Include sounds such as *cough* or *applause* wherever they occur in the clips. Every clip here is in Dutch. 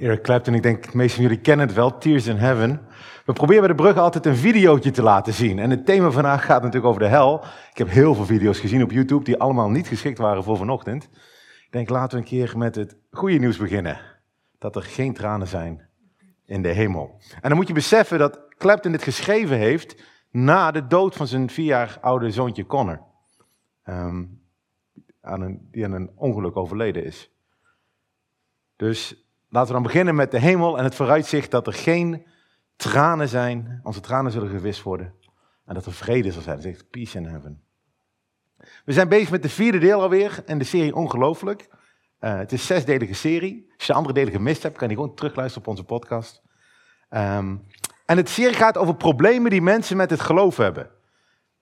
Eric Clapton, ik denk de meesten van jullie kennen het wel, Tears in Heaven. We proberen bij de brug altijd een videootje te laten zien. En het thema vandaag gaat natuurlijk over de hel. Ik heb heel veel video's gezien op YouTube die allemaal niet geschikt waren voor vanochtend. Ik denk, laten we een keer met het goede nieuws beginnen. Dat er geen tranen zijn in de hemel. En dan moet je beseffen dat Clapton dit geschreven heeft na de dood van zijn vier jaar oude zoontje Connor. Ehm, aan een, die aan een ongeluk overleden is. Dus Laten we dan beginnen met de hemel en het vooruitzicht dat er geen tranen zijn. Onze tranen zullen gewist worden. En dat er vrede zal zijn. Dat zegt peace in heaven. We zijn bezig met de vierde deel alweer en de serie Ongelooflijk. Uh, het is een zesdelige serie. Als je de andere delen gemist hebt, kan je gewoon terugluisteren op onze podcast. Um, en het serie gaat over problemen die mensen met het geloof hebben.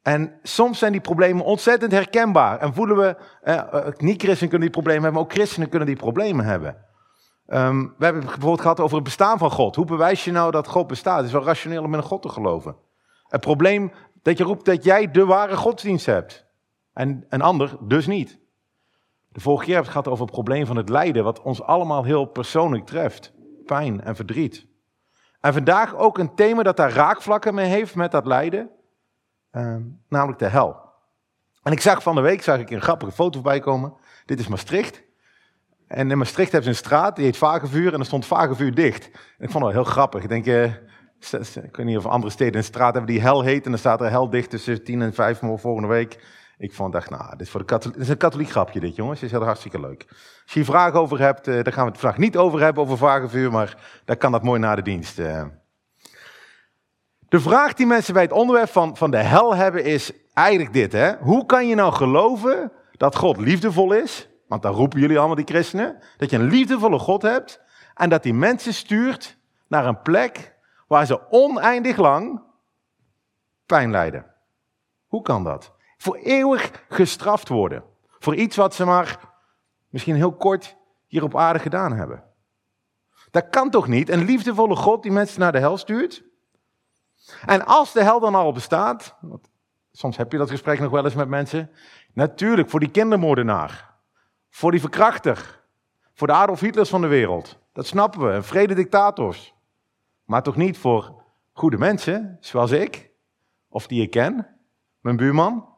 En soms zijn die problemen ontzettend herkenbaar. En voelen we, uh, uh, niet-christenen kunnen die problemen hebben, maar ook christenen kunnen die problemen hebben. Um, we hebben bijvoorbeeld gehad over het bestaan van God. Hoe bewijs je nou dat God bestaat? Het is wel rationeel om in een God te geloven. Het probleem dat je roept dat jij de ware godsdienst hebt. En een ander dus niet. De vorige keer hebben we het gehad over het probleem van het lijden, wat ons allemaal heel persoonlijk treft. Pijn en verdriet. En vandaag ook een thema dat daar raakvlakken mee heeft met dat lijden, um, namelijk de hel. En ik zag van de week zag ik een grappige foto voorbij komen. Dit is Maastricht. En in Maastricht hebben ze een straat, die heet Vagevuur, en er stond Vagevuur dicht. Ik vond wel heel grappig. Ik denk, uh, ik weet niet of andere steden een straat hebben die hel heet, en dan staat er hel dicht tussen tien en vijf volgende week. Ik vond, dacht, nou, dit is, voor de katholiek, is een katholiek grapje dit, jongens. Dit is heel hartstikke leuk. Als je hier vragen over hebt, uh, daar gaan we het vandaag niet over hebben, over Vagevuur, maar daar kan dat mooi na de dienst. Uh. De vraag die mensen bij het onderwerp van, van de hel hebben is eigenlijk dit, hè. Hoe kan je nou geloven dat God liefdevol is, want dan roepen jullie allemaal die christenen. Dat je een liefdevolle God hebt. En dat die mensen stuurt naar een plek waar ze oneindig lang pijn lijden. Hoe kan dat? Voor eeuwig gestraft worden. Voor iets wat ze maar misschien heel kort hier op aarde gedaan hebben. Dat kan toch niet? Een liefdevolle God die mensen naar de hel stuurt? En als de hel dan al bestaat, soms heb je dat gesprek nog wel eens met mensen, natuurlijk voor die kindermoordenaar. Voor die verkrachter. Voor de Adolf Hitlers van de wereld. Dat snappen we. En vrede dictators. Maar toch niet voor goede mensen, zoals ik. Of die ik ken. Mijn buurman.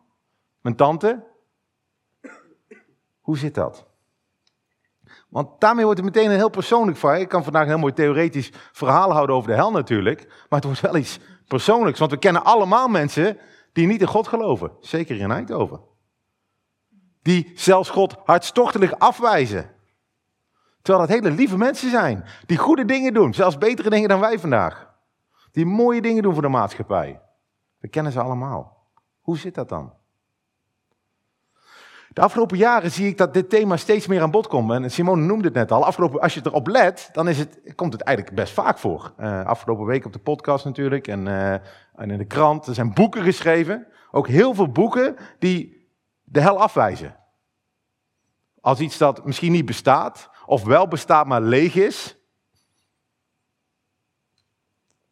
Mijn tante. Hoe zit dat? Want daarmee wordt het meteen een heel persoonlijk verhaal. Ik kan vandaag een heel mooi theoretisch verhaal houden over de hel natuurlijk. Maar het wordt wel iets persoonlijks. Want we kennen allemaal mensen die niet in God geloven. Zeker in Eindhoven die zelfs God hartstochtelijk afwijzen. Terwijl dat hele lieve mensen zijn, die goede dingen doen, zelfs betere dingen dan wij vandaag. Die mooie dingen doen voor de maatschappij. We kennen ze allemaal. Hoe zit dat dan? De afgelopen jaren zie ik dat dit thema steeds meer aan bod komt. En Simone noemde het net al. Afgelopen, als je erop let, dan is het, komt het eigenlijk best vaak voor. Uh, afgelopen week op de podcast natuurlijk en, uh, en in de krant. Er zijn boeken geschreven. Ook heel veel boeken die de hel afwijzen. Als iets dat misschien niet bestaat, of wel bestaat maar leeg is.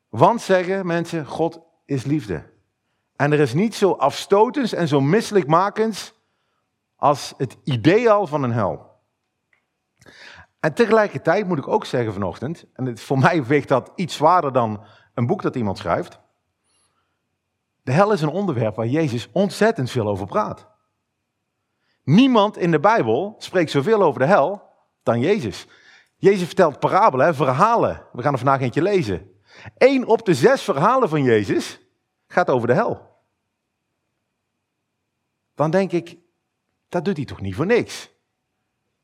Want zeggen mensen, God is liefde. En er is niet zo afstotends en zo misselijkmakends als het ideaal van een hel. En tegelijkertijd moet ik ook zeggen vanochtend, en voor mij weegt dat iets zwaarder dan een boek dat iemand schrijft. De hel is een onderwerp waar Jezus ontzettend veel over praat. Niemand in de Bijbel spreekt zoveel over de hel dan Jezus. Jezus vertelt parabelen, verhalen. We gaan er vandaag eentje lezen. Eén op de zes verhalen van Jezus gaat over de hel. Dan denk ik, dat doet hij toch niet voor niks?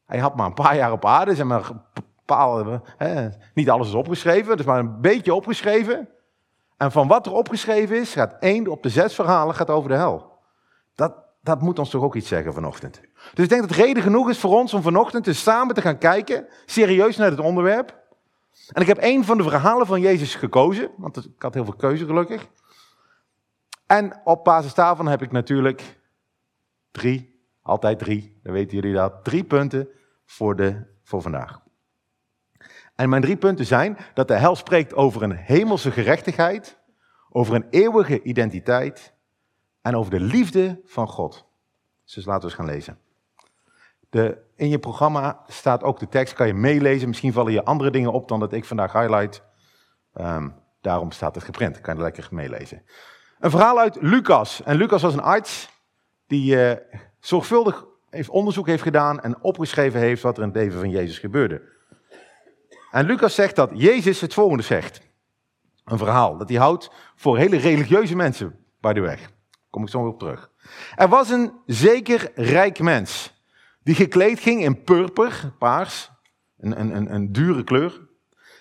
Hij had maar een paar jaar op aarde, zeg maar, bepaalde, hè, niet alles is opgeschreven, is maar een beetje opgeschreven. En van wat er opgeschreven is, gaat één op de zes verhalen gaat over de hel. Dat, dat moet ons toch ook iets zeggen vanochtend. Dus ik denk dat het reden genoeg is voor ons om vanochtend eens samen te gaan kijken, serieus naar het onderwerp. En ik heb een van de verhalen van Jezus gekozen, want ik had heel veel keuze gelukkig. En op basis daarvan heb ik natuurlijk drie, altijd drie, dan weten jullie dat, drie punten voor, de, voor vandaag. En mijn drie punten zijn dat de hel spreekt over een hemelse gerechtigheid, over een eeuwige identiteit en over de liefde van God. Dus laten we eens gaan lezen. De, in je programma staat ook de tekst, kan je meelezen. Misschien vallen je andere dingen op dan dat ik vandaag highlight. Ehm, daarom staat het geprint, kan je lekker meelezen. Een verhaal uit Lucas. En Lucas was een arts die uh, zorgvuldig heeft onderzoek heeft gedaan en opgeschreven heeft wat er in het leven van Jezus gebeurde. En Lucas zegt dat Jezus het volgende zegt. Een verhaal dat hij houdt voor hele religieuze mensen, by the way. Kom ik zo op terug. Er was een zeker rijk mens die gekleed ging in purper, paars, een, een, een, dure kleur,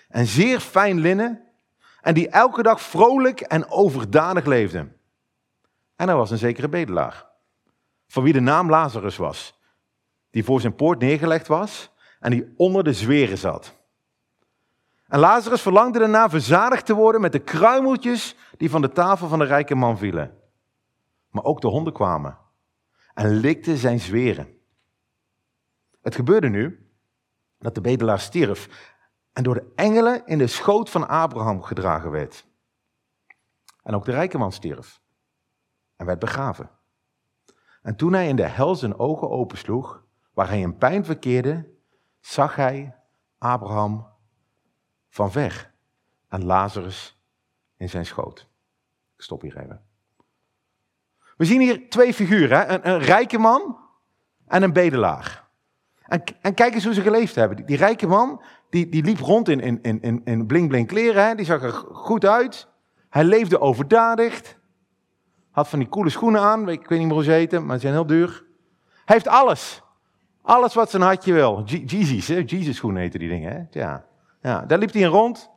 en zeer fijn linnen, en die elke dag vrolijk en overdadig leefde. En er was een zekere bedelaar, van wie de naam Lazarus was, die voor zijn poort neergelegd was en die onder de zweren zat. En Lazarus verlangde daarna verzadigd te worden met de kruimeltjes die van de tafel van de rijke man vielen. Maar ook de honden kwamen en likten zijn zweren. Het gebeurde nu dat de bedelaar stierf en door de engelen in de schoot van Abraham gedragen werd. En ook de rijke man stierf en werd begraven. En toen hij in de hel zijn ogen opensloeg, waar hij in pijn verkeerde, zag hij Abraham van weg en Lazarus in zijn schoot. Ik stop hier even. We zien hier twee figuren, een, een rijke man en een bedelaar. En, en, kijk eens hoe ze geleefd hebben. Die, die rijke man, die, die liep rond in, in, in, in bling bling kleren, hè? die zag er goed uit. Hij leefde overdadigd. Had van die coole schoenen aan, ik weet niet meer hoe ze heten, maar ze zijn heel duur. Hij heeft alles. Alles wat zijn hartje wil. Jesus, hè? Jesus schoenen heten die dingen. Hè? Ja. Ja, daar liep hij in rond.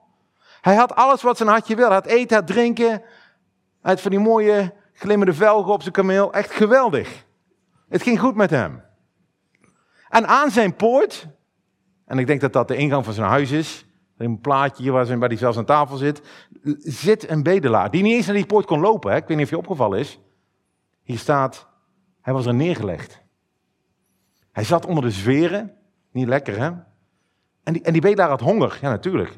Hij had alles wat zijn hartje wil. Hij had eten, had drinken. Hij had van die mooie glimmende velgen op zijn kameel. Echt geweldig. Het ging goed met hem. En aan zijn poort, en ik denk dat dat de ingang van zijn huis is, een plaatje hier waar, hij zelfs aan tafel zit, zit een bedelaar. Die niet eens naar die poort kon lopen. Hè? Ik weet niet of je opgevallen is. Hier staat, hij was er neergelegd. Hij zat onder de zweren. Niet lekker, hè? En die, en die bedelaar had honger. Ja, natuurlijk.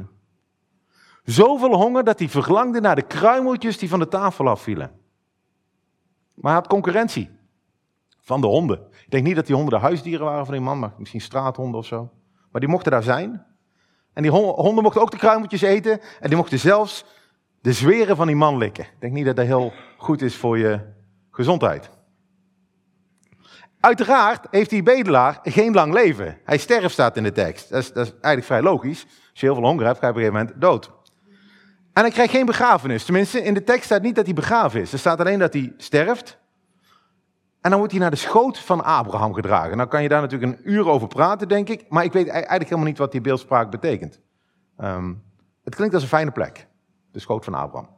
Zoveel honger dat hij verlangde naar de kruimeltjes die van de tafel afvielen. Maar hij had concurrentie van de honden. Ik denk niet dat die honden de huisdieren waren van die man, maar misschien straathonden of zo. Maar die mochten daar zijn. En die honden mochten ook de kruimeltjes eten. En die mochten zelfs de zweren van die man likken. Ik denk niet dat dat heel goed is voor je gezondheid. Uiteraard heeft die bedelaar geen lang leven. Hij sterft, staat in de tekst. Dat is, dat is eigenlijk vrij logisch. Als je heel veel honger hebt, ga je op een gegeven moment dood. En hij krijgt geen begrafenis. Tenminste, in de tekst staat niet dat hij begraven is. Er staat alleen dat hij sterft. En dan wordt hij naar de schoot van Abraham gedragen. Nou kan je daar natuurlijk een uur over praten, denk ik. Maar ik weet eigenlijk helemaal niet wat die beeldspraak betekent. Um, het klinkt als een fijne plek. De schoot van Abraham.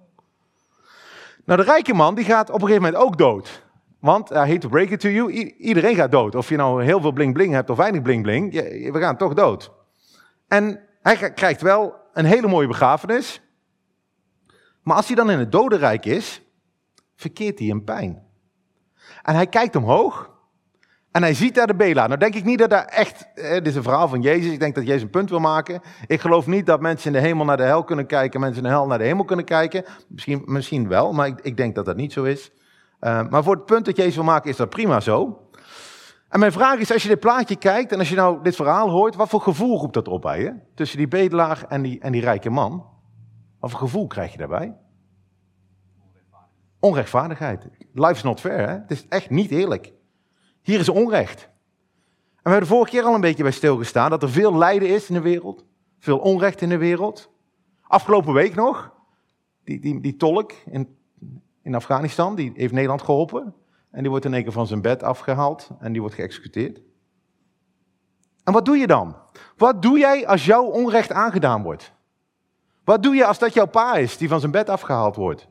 Nou, de rijke man die gaat op een gegeven moment ook dood. Want, I hate to break it to you, iedereen gaat dood. Of je nou heel veel bling-bling hebt of weinig bling-bling, we gaan toch dood. En hij krijgt wel een hele mooie begrafenis. Maar als hij dan in het dodenrijk is, verkeert hij in pijn. En hij kijkt omhoog en hij ziet daar de Bela. Nou denk ik niet dat daar echt, eh, dit is een verhaal van Jezus, ik denk dat Jezus een punt wil maken. Ik geloof niet dat mensen in de hemel naar de hel kunnen kijken, mensen in de hel naar de hemel kunnen kijken. Misschien, misschien wel, maar ik, ik denk dat dat niet zo is. Uh, maar voor het punt dat Jezus wil maken is dat prima zo. En mijn vraag is, als je dit plaatje kijkt en als je nou dit verhaal hoort, wat voor gevoel roept dat op bij je? Tussen die bedelaar en die, en die rijke man. Wat voor gevoel krijg je daarbij? Onrechtvaardigheid. Life is not fair, hè? Het is echt niet eerlijk. Hier is onrecht. En we hebben de vorige keer al een beetje bij stilgestaan dat er veel lijden is in de wereld. Veel onrecht in de wereld. Afgelopen week nog, die, die, die tolk in in Afghanistan, die heeft Nederland geholpen. En die wordt in één keer van zijn bed afgehaald en die wordt geëxecuteerd. En wat doe je dan? Wat doe jij als jouw onrecht aangedaan wordt? Wat doe je als dat jouw pa is die van zijn bed afgehaald wordt?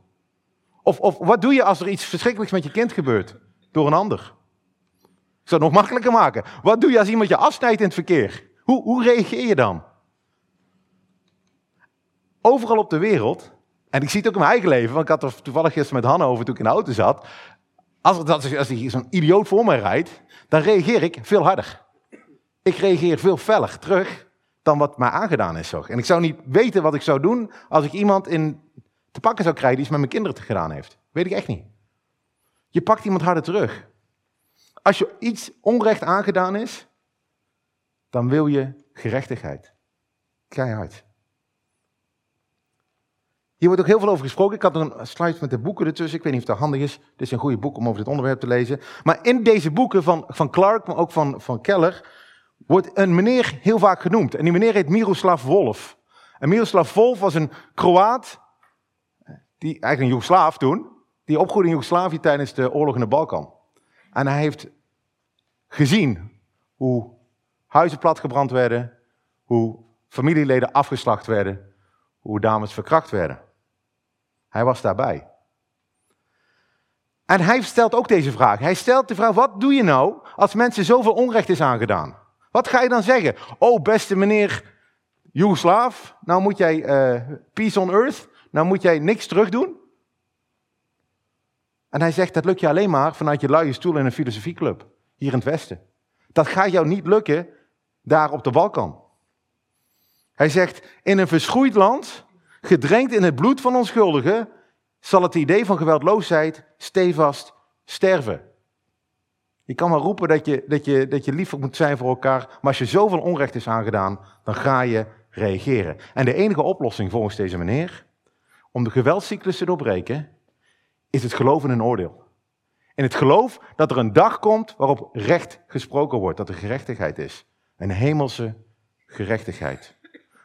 Of, of wat doe je als er iets verschrikkelijks met je kind gebeurt door een ander? Ik zou het nog makkelijker maken. Wat doe je als iemand je afsnijdt in het verkeer? Hoe, hoe reageer je dan? Overal op de wereld en ik zie het ook in mijn eigen leven, want ik had er toevallig gisteren met Hanne over toen ik in de auto zat. Als, er, als zo'n idioot voor mij rijdt, dan reageer ik veel harder. Ik reageer veel feller terug dan wat mij aangedaan is. Toch? En ik zou niet weten wat ik zou doen als ik iemand in te pakken zou krijgen die iets met mijn kinderen gedaan heeft. Weet ik echt niet. Je pakt iemand harder terug. Als je iets onrecht aangedaan is, dan wil je gerechtigheid. Keihard. Hier wordt ook heel veel over gesproken. Ik had een slide met de boeken ertussen. Ik weet niet of dat handig is. Dit is een goede boek om over dit onderwerp te lezen. Maar in deze boeken van, van Clark, maar ook van, van Keller, wordt een meneer heel vaak genoemd. En die meneer heet Miroslav Wolf. En Miroslav Wolf was een Kroaat, die, eigenlijk een Joegoslaaf toen, die opgroeide in Joegoslavië tijdens de oorlog in de Balkan. En hij heeft gezien hoe huizen platgebrand werden, hoe familieleden afgeslacht werden, hoe dames verkracht werden. Hij was daarbij. En hij stelt ook deze vraag. Hij stelt de vraag, wat doe je nou als mensen zoveel onrecht is aangedaan? Wat ga je dan zeggen? Oh, beste meneer Joegoslaaf, nou moet jij uh, peace on earth, nou moet jij niks terug doen? En hij zegt, dat lukt je alleen maar vanuit je luie stoel in een filosofieclub, hier in het Westen. Dat gaat jou niet lukken daar op de Balkan. Hij zegt, in een verschroeid land, gedrenkt in het bloed van onschuldigen, zal het idee van geweldloosheid stevast sterven. Je kan wel roepen dat je, dat, je, dat je lief moet zijn voor elkaar, maar als je zoveel onrecht is aangedaan, dan ga je reageren. En de enige oplossing volgens deze meneer, om de geweldscyclus te doorbreken, is het geloof in een oordeel. In het geloof dat er een dag komt waarop recht gesproken wordt, dat er gerechtigheid is. Een hemelse gerechtigheid.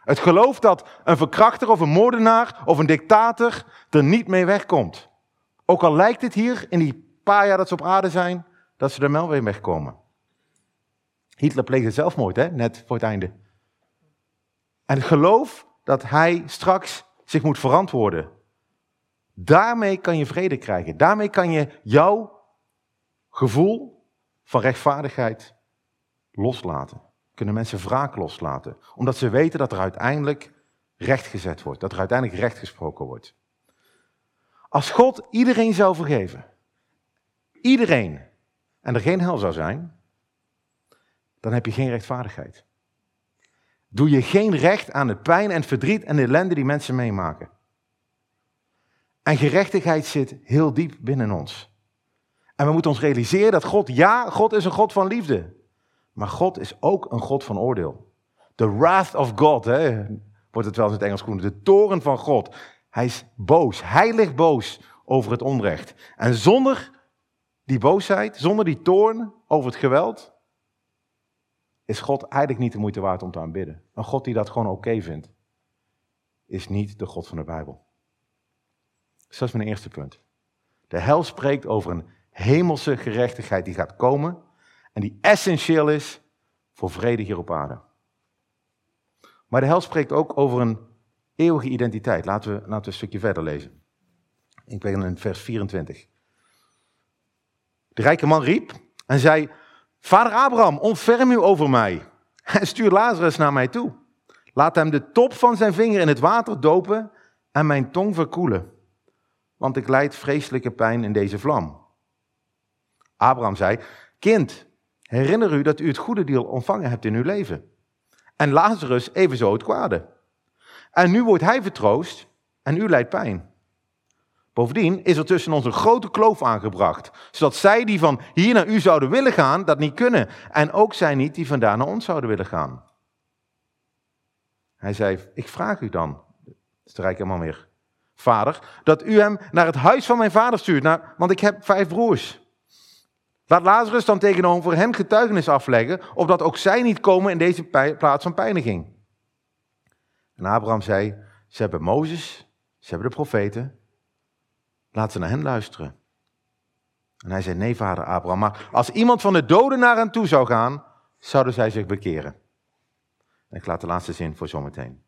Het geloof dat een verkrachter of een moordenaar of een dictator er niet mee wegkomt. Ook al lijkt het hier in die paar jaar dat ze op aarde zijn, dat ze er wel weer wegkomen. Hitler pleegde zelfmoord, hè, net voor het einde. En het geloof dat hij straks zich moet verantwoorden. Daarmee kan je vrede krijgen. Daarmee kan je jouw gevoel van rechtvaardigheid loslaten. Kunnen mensen wraak loslaten. Omdat ze weten dat er uiteindelijk recht gezet wordt. Dat er uiteindelijk recht gesproken wordt. Als God iedereen zou vergeven. Iedereen. En er geen hel zou zijn. Dan heb je geen rechtvaardigheid. Doe je geen recht aan de pijn en het verdriet en de ellende die mensen meemaken. En gerechtigheid zit heel diep binnen ons. En we moeten ons realiseren dat God, ja, God is een God van liefde. Maar God is ook een God van oordeel. The wrath of God, hè, wordt het wel in het Engels genoemd. De toren van God. Hij is boos. Hij ligt boos over het onrecht. En zonder die boosheid, zonder die toorn over het geweld, is God eigenlijk niet de moeite waard om te aanbidden. Een God die dat gewoon oké vindt, is niet de God van de Bijbel. Dus dat is mijn eerste punt. De hel spreekt over een hemelse gerechtigheid die gaat komen en die essentieel is voor vrede hier op aarde. Maar de hel spreekt ook over een eeuwige identiteit. Laten we, laten we een stukje verder lezen. Ik ben in vers 24. De rijke man riep en zei: Vader Abraham, ontferm u over mij *laughs* en stuur Lazarus naar mij toe. Laat hem de top van zijn vinger in het water dopen en mijn tong verkoelen, want ik lijd vreselijke pijn in deze vlam. Abraham zei: Kind, herinner u dat u het goede deel ontvangen hebt in uw leven. En Lazarus evenzo het kwade. En nu wordt hij vertroost en u lijdt pijn. Bovendien is er tussen ons een grote kloof aangebracht, zodat zij die van hier naar u zouden willen gaan, dat niet kunnen. En ook zij niet die vandaan naar ons zouden willen gaan. Hij zei, ik vraag u dan, rijke man weer, vader, dat u hem naar het huis van mijn vader stuurt, want ik heb vijf broers. Laat Lazarus dan tegenover hem getuigenis afleggen, opdat ook zij niet komen in deze plaats van pijniging. En Abraham zei, ze hebben Mozes, ze hebben de profeten, Laat ze naar hen luisteren. En hij zei, nee vader Abraham, maar als iemand van de doden naar hen toe zou gaan, zouden zij zich bekeren. En ik laat de laatste zin voor zometeen.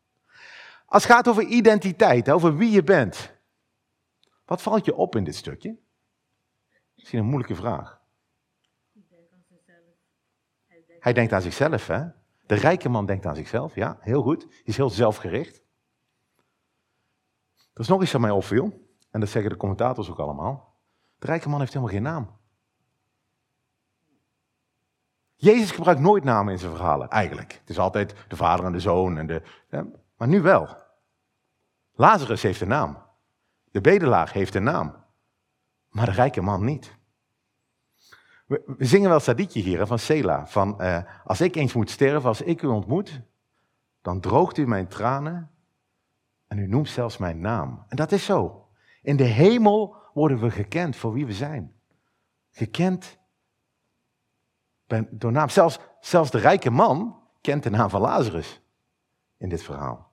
Als het gaat over identiteit, over wie je bent. Wat valt je op in dit stukje? Misschien een moeilijke vraag. Hij denkt aan zichzelf, hè? De rijke man denkt aan zichzelf, ja, heel goed. Hij is heel zelfgericht. Er is nog iets aan mij opviel. En dat zeggen de commentators ook allemaal. De rijke man heeft helemaal geen naam. Jezus gebruikt nooit namen in zijn verhalen, eigenlijk. Het is altijd de vader en de zoon. En de, maar nu wel. Lazarus heeft een naam. De bedelaar heeft een naam. Maar de rijke man niet. We, zingen wel Sadietje hier van Sela. Van eh, als ik eens moet sterven, als ik u ontmoet, dan droogt u mijn tranen en u noemt zelfs mijn naam. En dat is zo. In de hemel worden we gekend voor wie we zijn. Gekend door naam. Zelfs, zelfs de rijke man kent de naam van Lazarus in dit verhaal.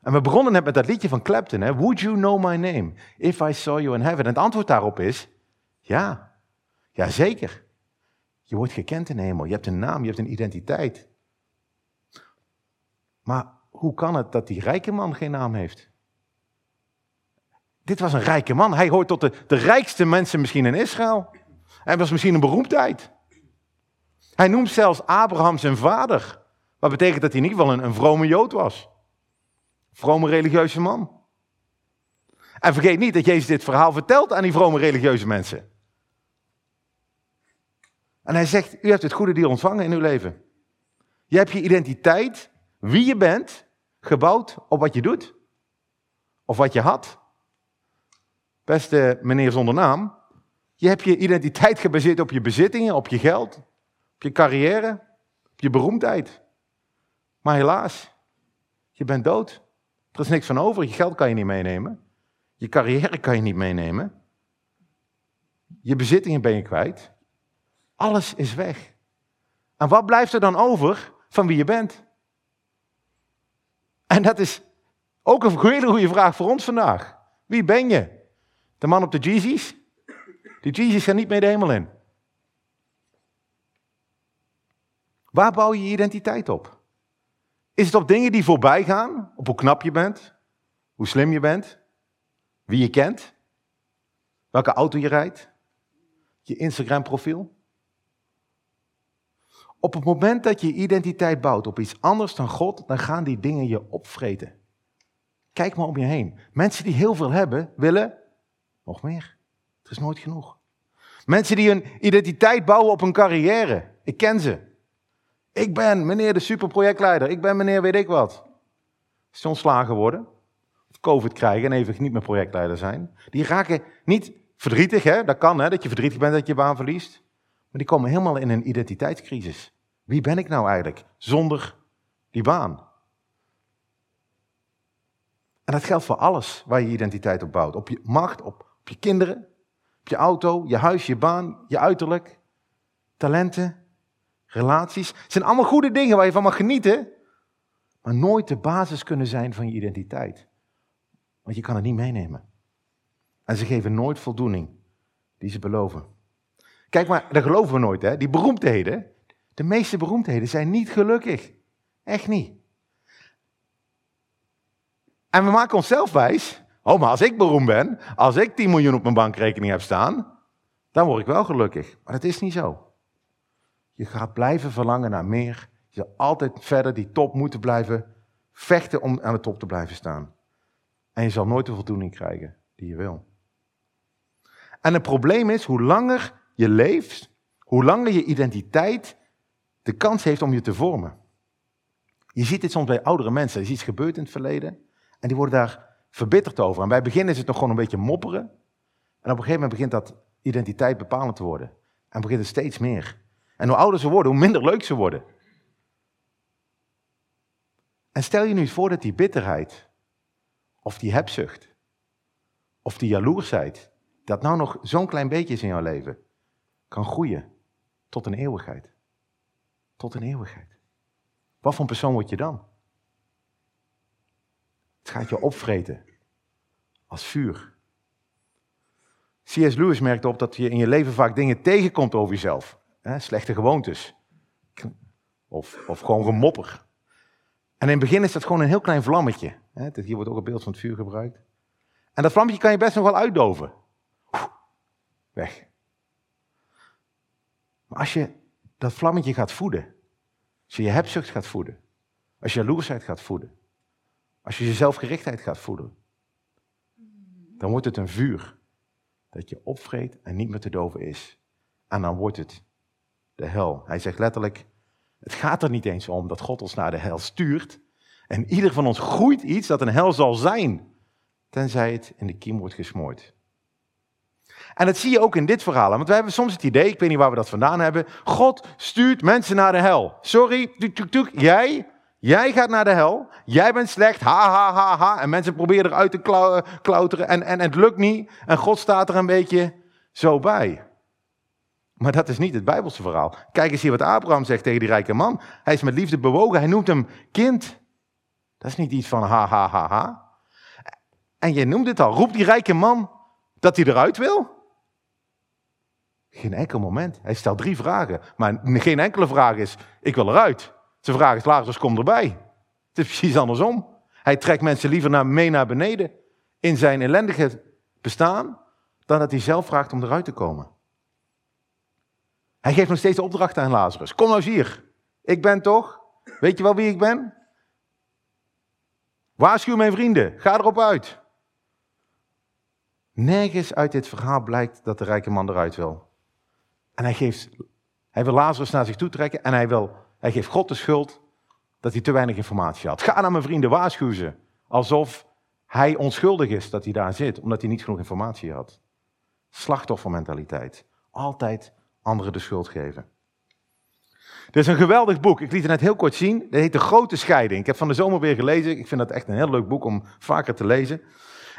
En we begonnen net met dat liedje van Clapton. Hè? Would you know my name if I saw you in heaven? En het antwoord daarop is ja. Jazeker. Je wordt gekend in de hemel. Je hebt een naam, je hebt een identiteit. Maar hoe kan het dat die rijke man geen naam heeft? Dit was een rijke man. Hij hoort tot de, de rijkste mensen misschien in Israël. Hij was misschien een beroemdheid. Hij noemt zelfs Abraham zijn vader. Wat betekent dat hij ieder geval een, een vrome Jood was. Vrome religieuze man. En vergeet niet dat Jezus dit verhaal vertelt aan die vrome religieuze mensen. En hij zegt, u hebt het goede deel ontvangen in uw leven. Je hebt je identiteit, wie je bent, gebouwd op wat je doet. Of wat je had. Beste meneer zonder naam, je hebt je identiteit gebaseerd op je bezittingen, op je geld, op je carrière, op je beroemdheid. Maar helaas, je bent dood. Er is niks van over. Je geld kan je niet meenemen. Je carrière kan je niet meenemen. Je bezittingen ben je kwijt. Alles is weg. En wat blijft er dan over van wie je bent? En dat is ook een hele goede vraag voor ons vandaag. Wie ben je? De man op de Jeezys? De Jeezys gaan niet mee de hemel in. Waar bouw je je identiteit op? Is het op dingen die voorbij gaan? Op hoe knap je bent? Hoe slim je bent? Wie je kent? Welke auto je rijdt? Je Instagram profiel? Op het moment dat je identiteit bouwt op iets anders dan God, dan gaan die dingen je opvreten. Kijk maar om je heen. Mensen die heel veel hebben, willen nog meer. Het is nooit genoeg. Mensen die hun identiteit bouwen op een carrière. Ik ken ze. Ik ben meneer de superprojectleider. Ik ben meneer weet ik wat. Als ze ontslagen worden, of COVID krijgen en even niet meer projectleider zijn. Die raken niet verdrietig, hè? dat kan hè, dat je verdrietig bent dat je baan verliest. Maar die komen helemaal in een identiteitscrisis. Wie ben ik nou eigenlijk zonder die baan? En dat geldt voor alles waar je identiteit op bouwt. Op je macht, op, op je kinderen, op je auto, je huis, je baan, je uiterlijk, talenten, relaties. Het zijn allemaal goede dingen waar je van mag genieten, maar nooit de basis kunnen zijn van je identiteit. Want je kan het niet meenemen. En ze geven nooit voldoening die ze beloven. Kijk maar, dat geloven we nooit, hè? Die beroemdheden, de meeste beroemdheden zijn niet gelukkig. Echt niet. En we maken onszelf wijs. Oh, maar als ik beroemd ben, als ik 10 miljoen op mijn bankrekening heb staan, dan word ik wel gelukkig. Maar dat is niet zo. Je gaat blijven verlangen naar meer. Je zal altijd verder die top moeten blijven vechten om aan de top te blijven staan. En je zal nooit de voldoening krijgen die je wil. En het probleem is, hoe langer je leeft, hoe langer je identiteit de kans heeft om je te vormen. Je ziet dit soms bij oudere mensen. Er is iets gebeurd in het verleden en die worden daar verbitterd over. En bij het begin is het nog gewoon een beetje mopperen. En op een gegeven moment begint dat identiteit bepalend te worden. En begint het steeds meer. En hoe ouder ze worden, hoe minder leuk ze worden. En stel je nu voor dat die bitterheid, of die hebzucht, of die jaloersheid, dat nou nog zo'n klein beetje is in jouw leven, kan groeien tot een eeuwigheid. Tot een eeuwigheid. Wat voor een persoon word je dan? Het gaat je opvreten. Als vuur. C.S. Lewis merkte op dat je in je leven vaak dingen tegenkomt over jezelf. Slechte gewoontes. Of, of gewoon gemopper. En in het begin is dat gewoon een heel klein vlammetje. Hè, hier wordt ook een beeld van het vuur gebruikt. En dat vlammetje kan je best nog wel uitdoven. Weg. Maar als je dat vlammetje gaat voeden, als je je hebzucht gaat voeden, als je jaloersheid gaat voeden, als je je zelfgerichtheid gaat voeden, dan wordt het een vuur dat je opvreet en niet meer te doven is. En dan wordt het de hel. Hij zegt letterlijk, het gaat er niet eens om dat God ons naar de hel stuurt. En ieder van ons groeit iets dat een hel zal zijn, tenzij het in de kiem wordt gesmoord. En dat zie je ook in dit verhaal. Want wij hebben soms het idee, ik weet niet waar we dat vandaan hebben. God stuurt mensen naar de hel. Sorry, tuk, jij, jij gaat naar de hel. Jij bent slecht, ha, ha, ha, ha. En mensen proberen eruit te klauteren en, en, en het lukt niet. En God staat er een beetje zo bij. Maar dat is niet het Bijbelse verhaal. Kijk eens hier wat Abraham zegt tegen die rijke man. Hij is met liefde bewogen. Hij noemt hem kind. Dat is niet iets van ha, ha, ha, ha. En je noemt het al. Roept die rijke man dat hij eruit wil? Geen enkel moment. Hij stelt drie vragen. Maar geen enkele vraag is, ik wil eruit. Vraag is, Lazarus, kom erbij. Het is precies andersom. Hij trekt mensen liever naar, mee naar beneden in zijn ellendige bestaan, dan dat hij zelf vraagt om eruit te komen. Hij geeft nog steeds opdrachten aan Lazarus. Kom nou eens hier. Ik ben toch? Weet je wel wie ik ben? Waarschuw mijn vrienden. Ga erop uit. Nergens uit dit verhaal blijkt dat de rijke man eruit wil. En hij, geeft, hij wil Lazarus naar zich toe trekken en hij, wil, hij geeft God de schuld dat hij te weinig informatie had. Ga naar mijn vrienden, waarschuw ze. Alsof hij onschuldig is dat hij daar zit, omdat hij niet genoeg informatie had. Slachtoffermentaliteit. Altijd anderen de schuld geven. Dit is een geweldig boek. Ik liet het net heel kort zien. Het heet De Grote Scheiding. Ik heb van de zomer weer gelezen. Ik vind dat echt een heel leuk boek om vaker te lezen.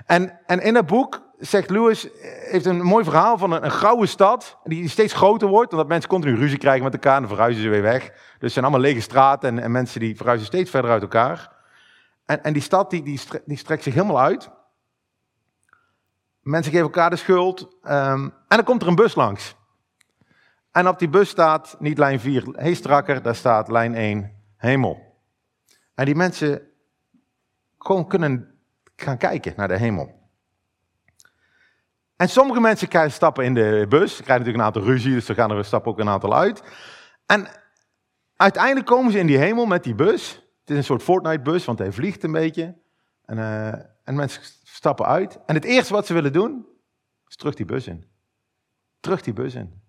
En, en in dat boek zegt Lewis, heeft een mooi verhaal van een, een gouden stad, die steeds groter wordt, omdat mensen continu ruzie krijgen met elkaar en verhuizen ze weer weg. Dus het zijn allemaal lege straten en, en mensen die verhuizen steeds verder uit elkaar. En, en die stad die, die, die, strekt zich helemaal uit. Mensen geven elkaar de schuld. Um, en dan komt er een bus langs. En op die bus staat niet lijn 4 Heestrakker, daar staat lijn 1 Hemel. En die mensen gewoon kunnen gaan kijken naar de hemel. En sommige mensen stappen in de bus. Ze krijgen natuurlijk een aantal ruzie, dus er gaan er stappen ook een aantal uit. En uiteindelijk komen ze in die hemel met die bus. Het is een soort Fortnite-bus, want hij vliegt een beetje. En, uh, en mensen stappen uit. En het eerste wat ze willen doen, is terug die bus in. Terug die bus in.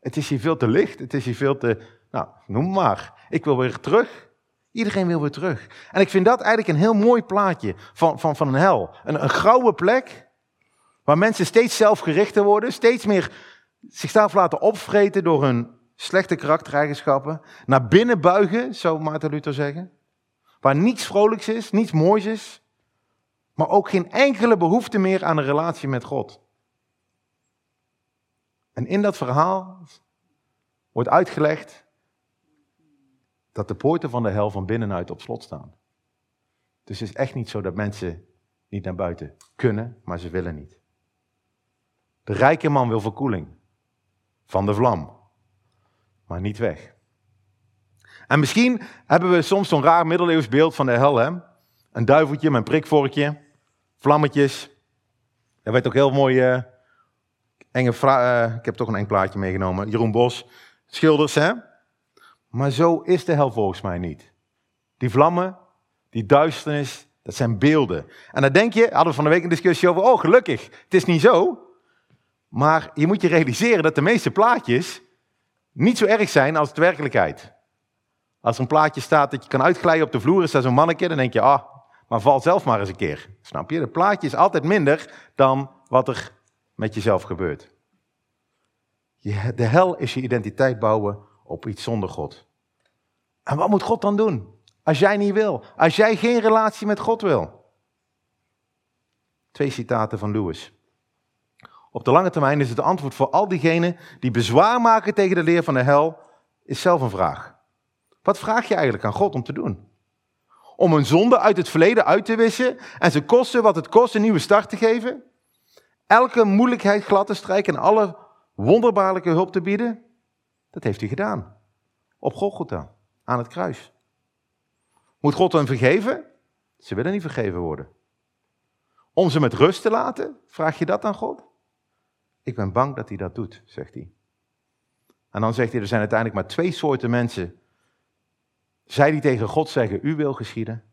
Het is hier veel te licht, het is hier veel te, nou, noem maar. Ik wil weer terug. Iedereen wil weer terug. En ik vind dat eigenlijk een heel mooi plaatje van, van, van een hel. Een, een grauwe plek Waar mensen steeds zelfgerichter worden, steeds meer zichzelf laten opvreten door hun slechte karaktereigenschappen. Naar binnen buigen, zou Maarten Luther zeggen. Waar niets vrolijks is, niets moois is. Maar ook geen enkele behoefte meer aan een relatie met God. En in dat verhaal wordt uitgelegd dat de poorten van de hel van binnenuit op slot staan. Dus het is echt niet zo dat mensen niet naar buiten kunnen, maar ze willen niet. De rijke man wil verkoeling van de vlam, maar niet weg. En misschien hebben we soms zo'n raar middeleeuws beeld van de hel. Hè? Een duiveltje met een prikvorkje, vlammetjes. Er werd ook heel mooi uh, enge uh, ik heb toch een eng plaatje meegenomen. Jeroen Bos, schilders, hè? Maar zo is de hel volgens mij niet. Die vlammen, die duisternis, dat zijn beelden. En dan denk je, hadden we van de week een discussie over, oh gelukkig, het is niet zo. Maar je moet je realiseren dat de meeste plaatjes niet zo erg zijn als de werkelijkheid. Als er een plaatje staat dat je kan uitglijden op de vloer, is dat zo'n mannetje, dan denk je, ah, maar val zelf maar eens een keer. Snap je? De plaatje is altijd minder dan wat er met jezelf gebeurt. De hel is je identiteit bouwen op iets zonder God. En wat moet God dan doen? Als jij niet wil. Als jij geen relatie met God wil. Twee citaten van Lewis. Op de lange termijn is het antwoord voor al diegenen die bezwaar maken tegen de leer van de hel, is zelf een vraag. Wat vraag je eigenlijk aan God om te doen? Om een zonde uit het verleden uit te wissen en ze kosten wat het kost een nieuwe start te geven? Elke moeilijkheid glad te strijken en alle wonderbaarlijke hulp te bieden? Dat heeft hij gedaan. Op Golgotha, aan het kruis. Moet God hen vergeven? Ze willen niet vergeven worden. Om ze met rust te laten? Vraag je dat aan God? Ik ben bang dat hij dat doet, zegt hij. En dan zegt hij, er zijn uiteindelijk maar twee soorten mensen. Zij die tegen God zeggen, u wil geschieden.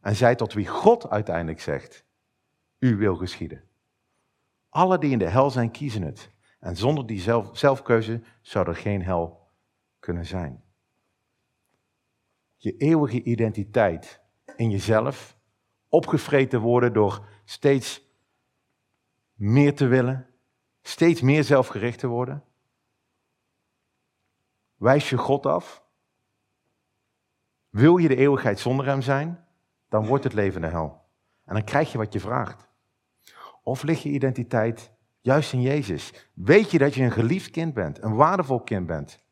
En zij tot wie God uiteindelijk zegt, u wil geschieden. Alle die in de hel zijn, kiezen het. En zonder die zelf, zelfkeuze zou er geen hel kunnen zijn. Je eeuwige identiteit in jezelf, opgevreten worden door steeds meer te willen, steeds meer zelfgericht te worden? Wijs je God af? Wil je de eeuwigheid zonder Hem zijn? Dan wordt het leven de hel. En dan krijg je wat je vraagt. Of ligt je identiteit juist in Jezus? Weet je dat je een geliefd kind bent, een waardevol kind bent?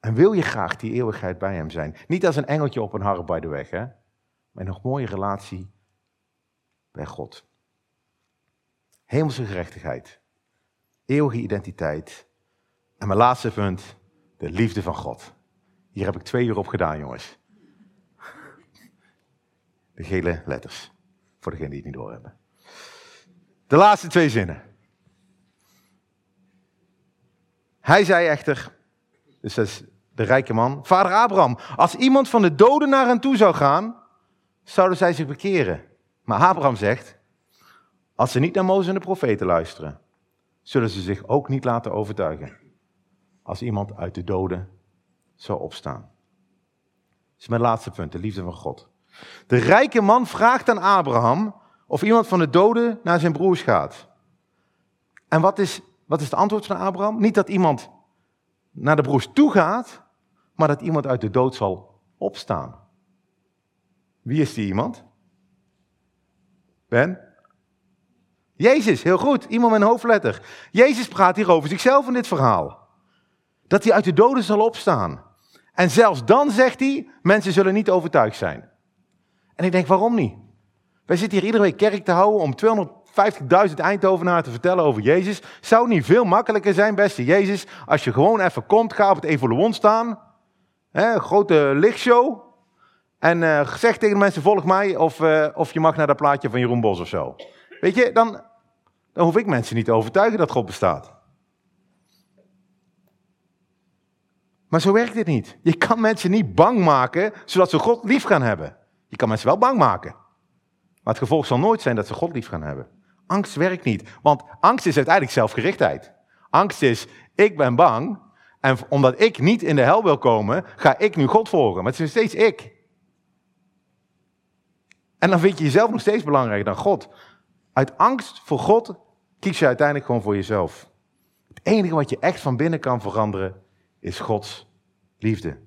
En wil je graag die eeuwigheid bij Hem zijn? Niet als een engeltje op een harp bij de weg, hè? maar een nog mooie relatie bij God. Hemelse gerechtigheid, eeuwige identiteit. En mijn laatste punt, de liefde van God. Hier heb ik twee uur op gedaan, jongens. De gele letters, voor degenen die het niet doorhebben. De laatste twee zinnen. Hij zei echter, dus dat is de rijke man, vader Abraham, als iemand van de doden naar hen toe zou gaan, zouden zij zich bekeren. Maar Abraham zegt, als ze niet naar Mozes en de profeten luisteren, zullen ze zich ook niet laten overtuigen. Als iemand uit de doden zou opstaan. Dat is mijn laatste punt, de liefde van God. De rijke man vraagt aan Abraham of iemand van de doden naar zijn broers gaat. En wat is, wat is het antwoord van Abraham? Niet dat iemand naar de broers toe gaat, maar dat iemand uit de dood zal opstaan. Wie is die iemand? Ben? Jezus, heel goed. Iemand met een hoofdletter. Jezus praat hier over zichzelf in dit verhaal. Dat hij uit de doden zal opstaan. En zelfs dan zegt hij, mensen zullen niet overtuigd zijn. En ik denk, waarom niet? Wij zitten hier iedere week kerk te houden om 250.000 Eindhovenaren te vertellen over Jezus. Zou het niet veel makkelijker zijn, beste Jezus, als je gewoon even komt, ga op het Evoluon staan. Hè, grote lichtshow. En uh, zeg tegen de mensen, volg mij, of, uh, of je mag naar dat plaatje van Jeroen Bos of zo. Weet je, dan, dan hoef ik mensen niet te overtuigen dat God bestaat. Maar zo werkt dit niet. Je kan mensen niet bang maken, zodat ze God lief gaan hebben. Je kan mensen wel bang maken. Maar het gevolg zal nooit zijn dat ze God lief gaan hebben. Angst werkt niet. Want angst is uiteindelijk zelfgerichtheid. Angst is, ik ben bang. En omdat ik niet in de hel wil komen, ga ik nu God volgen. Maar het is steeds ik. En dan vind je jezelf nog steeds belangrijker dan God. Uit angst voor God kies je uiteindelijk gewoon voor jezelf. Het enige wat je echt van binnen kan veranderen, is Gods liefde.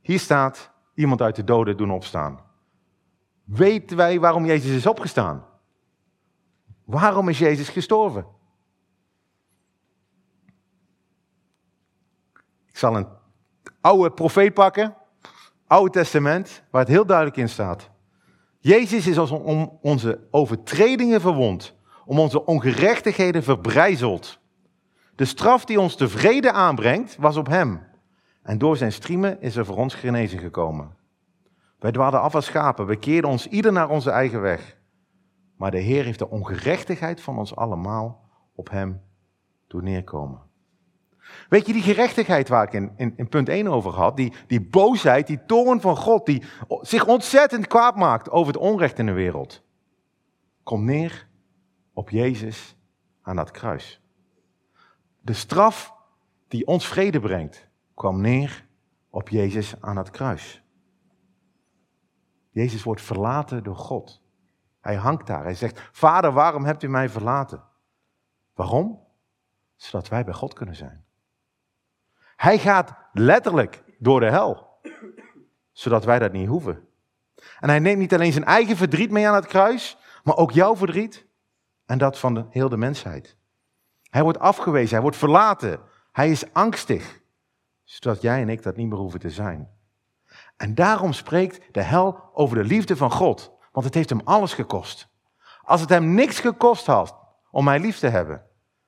Hier staat iemand uit de doden doen opstaan. Weten wij waarom Jezus is opgestaan? Waarom is Jezus gestorven? Ik zal een oude profeet pakken, Oude Testament, waar het heel duidelijk in staat. Jezus is als om onze overtredingen verwond, om onze ongerechtigheden verbrijzeld. De straf die ons de vrede aanbrengt, was op hem. En door zijn striemen is er voor ons genezing gekomen. Wij dwaalden af als schapen, we keerden ons ieder naar onze eigen weg. Maar de Heer heeft de ongerechtigheid van ons allemaal op hem doen neerkomen. Weet je, die gerechtigheid waar ik in, in, punt 1 over had, die, die boosheid, die toorn van God, die zich ontzettend kwaad maakt over het onrecht in de wereld, komt neer op Jezus aan dat kruis. De straf die ons vrede brengt, kwam neer op Jezus aan het kruis. Jezus wordt verlaten door God. Hij hangt daar. Hij zegt: Vader, waarom hebt u mij verlaten? Waarom? Zodat wij bij God kunnen zijn. Hij gaat letterlijk door de hel, zodat wij dat niet hoeven. En hij neemt niet alleen zijn eigen verdriet mee aan het kruis, maar ook jouw verdriet en dat van de, heel de mensheid. Hij wordt afgewezen, hij wordt verlaten, hij is angstig, zodat jij en ik dat niet meer hoeven te zijn. En daarom spreekt de hel over de liefde van God, want het heeft hem alles gekost. Als het hem niks gekost had om mij lief te hebben,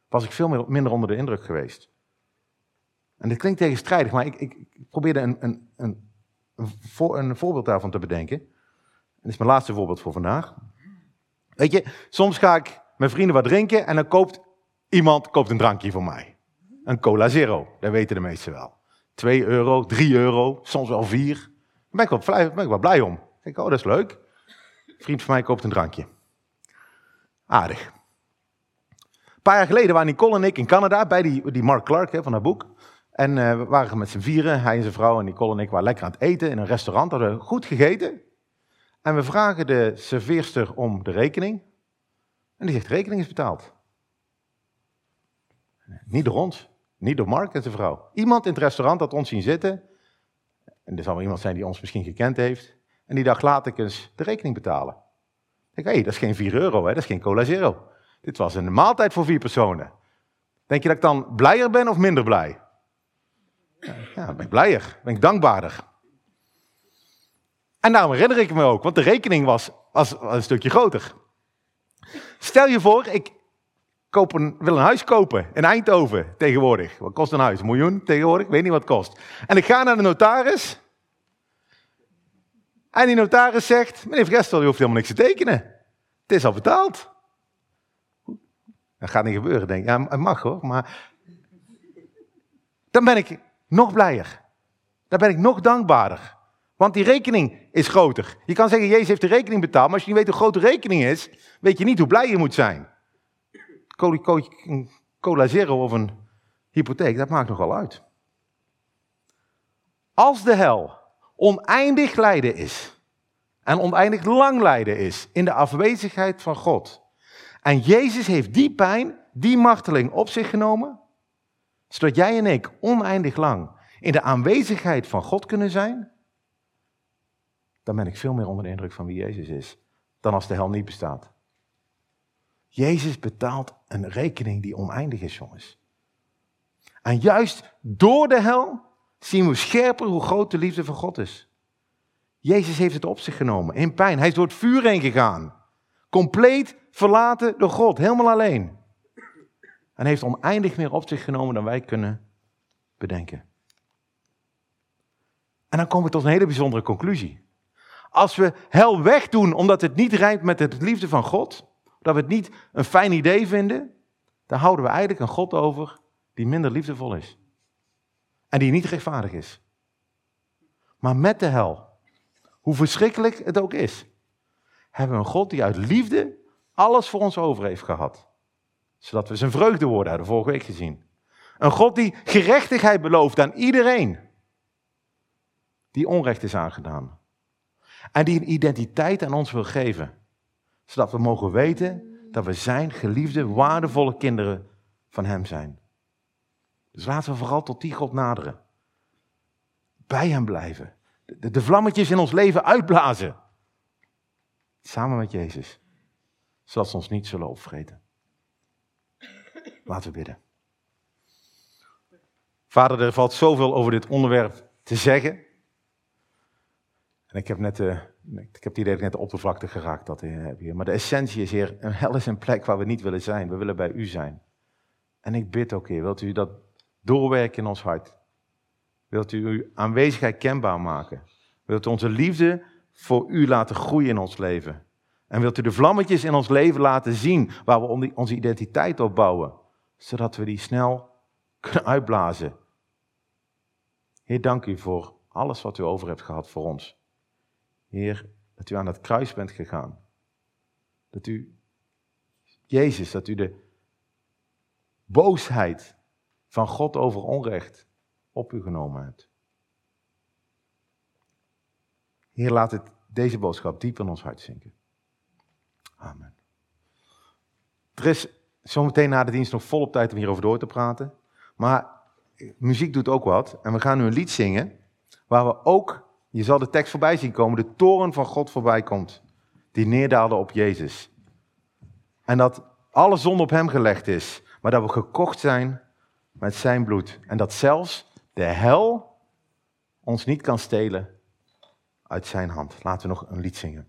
was ik veel minder onder de indruk geweest. En dit klinkt tegenstrijdig, maar ik, ik, probeerde een, een, een, een, voorbeeld daarvan te bedenken. Dit is mijn laatste voorbeeld voor vandaag. Weet je, soms ga ik met vrienden wat drinken en dan koopt iemand koopt een drankje voor mij. Een cola zero, dat weten de meesten wel. 2 euro, 3 euro, soms wel 4. Daar ben ik wel, blij, ben ik wel blij om. Ik denk, oh, dat is leuk. Vriend van mij koopt een drankje. Aardig. Een paar jaar geleden waren Nicole en ik in Canada bij die, die Mark Clark hè, van haar boek. En uh, we waren met z'n vieren, hij en zijn vrouw en Nicole en ik waren lekker aan het eten in een restaurant. Hadden we goed gegeten. En we vragen de serveerster om de rekening. En die zegt, rekening is betaald. Niet door ons, niet door Mark en zijn vrouw. Iemand in het restaurant had ons zien zitten. En er zal wel iemand zijn die ons misschien gekend heeft. En die dacht, laat ik eens de rekening betalen. Ik hé, hey, dat is geen 4 euro, hè? dat is geen cola zero. Dit was een maaltijd voor vier personen. Denk je dat ik dan blijer ben of minder blij? Ja, ben ik blijer, ben ik dankbaarder. En daarom herinner ik me ook, want de rekening was, een stukje groter. Stel je voor, ik koop wil een huis kopen in Eindhoven tegenwoordig. Wat kost een huis? Een miljoen tegenwoordig? Ik weet niet wat het kost. En ik ga naar de notaris. En die notaris zegt, meneer Vrestel, je hoeft helemaal niks te tekenen. Het is al betaald. Dat gaat niet gebeuren, denk ik. Ja, het mag hoor, maar... Dan ben ik nog blijer. Dan ben ik nog dankbaarder. Want die rekening is groter. Je kan zeggen, Jezus heeft de rekening betaald, maar als je niet weet hoe groot de rekening is, weet je niet hoe blij je moet zijn. Een cola zero of een hypotheek, dat maakt nogal uit. Als de hel oneindig lijden is, en oneindig lang lijden is in de afwezigheid van God, en Jezus heeft die pijn, die marteling op zich genomen, zodat jij en ik oneindig lang in de aanwezigheid van God kunnen zijn, dan ben ik veel meer onder de indruk van wie Jezus is, dan als de hel niet bestaat. Jezus betaalt een rekening die oneindig is, jongens. En juist door de hel zien we scherper hoe groot de liefde van God is. Jezus heeft het op zich genomen, in pijn. Hij is door het vuur heen gegaan. Compleet verlaten door God, helemaal alleen. En heeft oneindig meer op zich genomen dan wij kunnen bedenken. En dan komen we tot een hele bijzondere conclusie. Als we hel wegdoen omdat het niet rijmt met de liefde van God, dat we het niet een fijn idee vinden, dan houden we eigenlijk een God over die minder liefdevol is. En die niet rechtvaardig is. Maar met de hel, hoe verschrikkelijk het ook is, hebben we een God die uit liefde alles voor ons over heeft gehad. Zodat we zijn vreugde worden, hebben we vorige week gezien. Een God die gerechtigheid belooft aan iedereen die onrecht is aangedaan. En die een identiteit aan ons wil geven. Zodat we mogen weten dat we zijn geliefde, waardevolle kinderen van Hem zijn. Dus laten we vooral tot die God naderen. Bij Hem blijven. De, de vlammetjes in ons leven uitblazen. Samen met Jezus. Zodat ze ons niet zullen opvreten. Laten we bidden. Vader, er valt zoveel over dit onderwerp te zeggen. En ik heb net, uh, ik heb het idee dat ik net de oppervlakte geraakt dat heb hier. Maar de essentie is hier, een hel is een plek waar we niet willen zijn. We willen bij u zijn. En ik bid ook, Heer, wilt u dat doorwerken in ons hart? Wilt u uw aanwezigheid kenbaar maken? Wilt u onze liefde voor u laten groeien in ons leven? En wilt u de vlammetjes in ons leven laten zien waar we onze identiteit op bouwen? Zodat we die snel kunnen uitblazen. Heer, dank u voor alles wat u over hebt gehad voor ons. Heer, dat u aan het kruis bent gegaan. Dat u, Jezus, dat u de boosheid van God over onrecht op u genomen hebt. Heer, laat het, deze boodschap diep in ons hart zinken. Amen. Er is zometeen na de dienst nog volop tijd om hierover door te praten. Maar muziek doet ook wat. En we gaan nu een lied zingen waar we ook je zal de tekst voorbij zien komen, de toren van God voorbij komt, die neerdaalde op Jezus. En dat alle zonde op hem gelegd is, maar dat we gekocht zijn met zijn bloed. En dat zelfs de hel ons niet kan stelen uit zijn hand. Laten we nog een lied zingen.